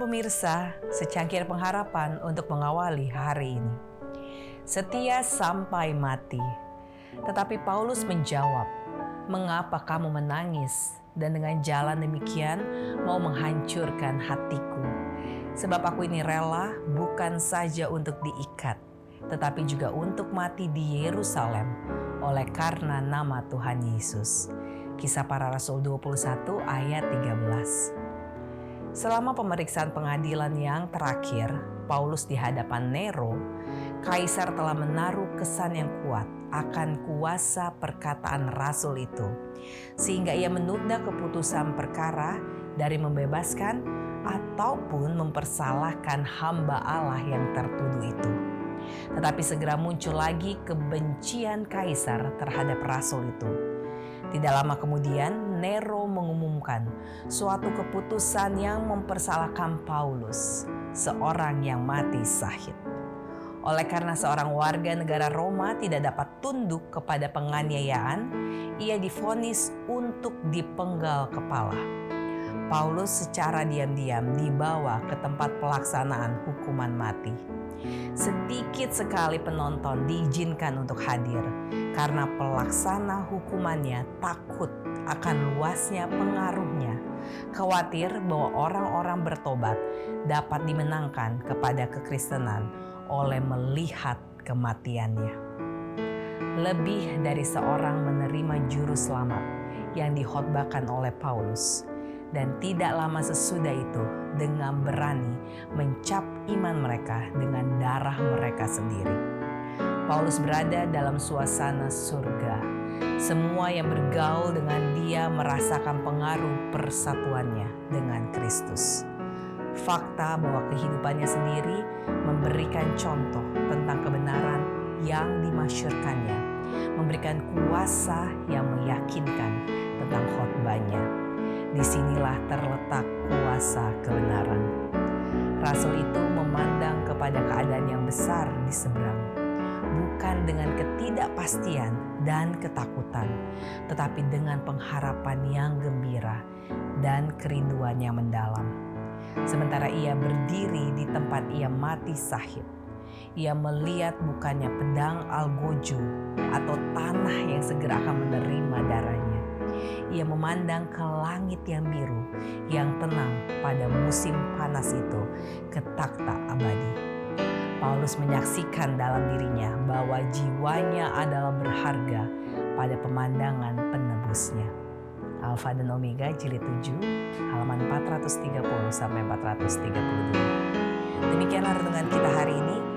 pemirsa, secangkir pengharapan untuk mengawali hari ini. Setia sampai mati. Tetapi Paulus menjawab, "Mengapa kamu menangis dan dengan jalan demikian mau menghancurkan hatiku? Sebab aku ini rela bukan saja untuk diikat, tetapi juga untuk mati di Yerusalem oleh karena nama Tuhan Yesus." Kisah para Rasul 21 ayat 13. Selama pemeriksaan pengadilan yang terakhir, Paulus di hadapan Nero, kaisar telah menaruh kesan yang kuat akan kuasa perkataan rasul itu, sehingga ia menunda keputusan perkara dari membebaskan ataupun mempersalahkan hamba Allah yang tertuduh itu. Tetapi segera muncul lagi kebencian kaisar terhadap rasul itu tidak lama kemudian, Nero mengumumkan suatu keputusan yang mempersalahkan Paulus, seorang yang mati sahid. Oleh karena seorang warga negara Roma tidak dapat tunduk kepada penganiayaan, ia difonis untuk dipenggal kepala. Paulus secara diam-diam dibawa ke tempat pelaksanaan hukuman mati. Sedikit sekali penonton diizinkan untuk hadir karena pelaksana hukumannya takut akan luasnya pengaruhnya, khawatir bahwa orang-orang bertobat dapat dimenangkan kepada kekristenan oleh melihat kematiannya. Lebih dari seorang menerima juru selamat yang dihotbahkan oleh Paulus dan tidak lama sesudah itu dengan berani mencap iman mereka dengan darah mereka sendiri. Paulus berada dalam suasana surga. Semua yang bergaul dengan dia merasakan pengaruh persatuannya dengan Kristus. Fakta bahwa kehidupannya sendiri memberikan contoh tentang kebenaran yang dimasyurkannya, memberikan kuasa yang meyakinkan tentang khotbahnya di sinilah terletak kuasa kebenaran. Rasul itu memandang kepada keadaan yang besar di seberang, bukan dengan ketidakpastian dan ketakutan, tetapi dengan pengharapan yang gembira dan kerinduan yang mendalam. Sementara ia berdiri di tempat ia mati sahid, ia melihat bukannya pedang algojo atau tanah yang segera akan menerima darahnya ia memandang ke langit yang biru yang tenang pada musim panas itu ketak tak abadi. Paulus menyaksikan dalam dirinya bahwa jiwanya adalah berharga pada pemandangan penebusnya. Alfa dan Omega jilid 7 halaman 430 sampai 432. Demikianlah renungan kita hari ini.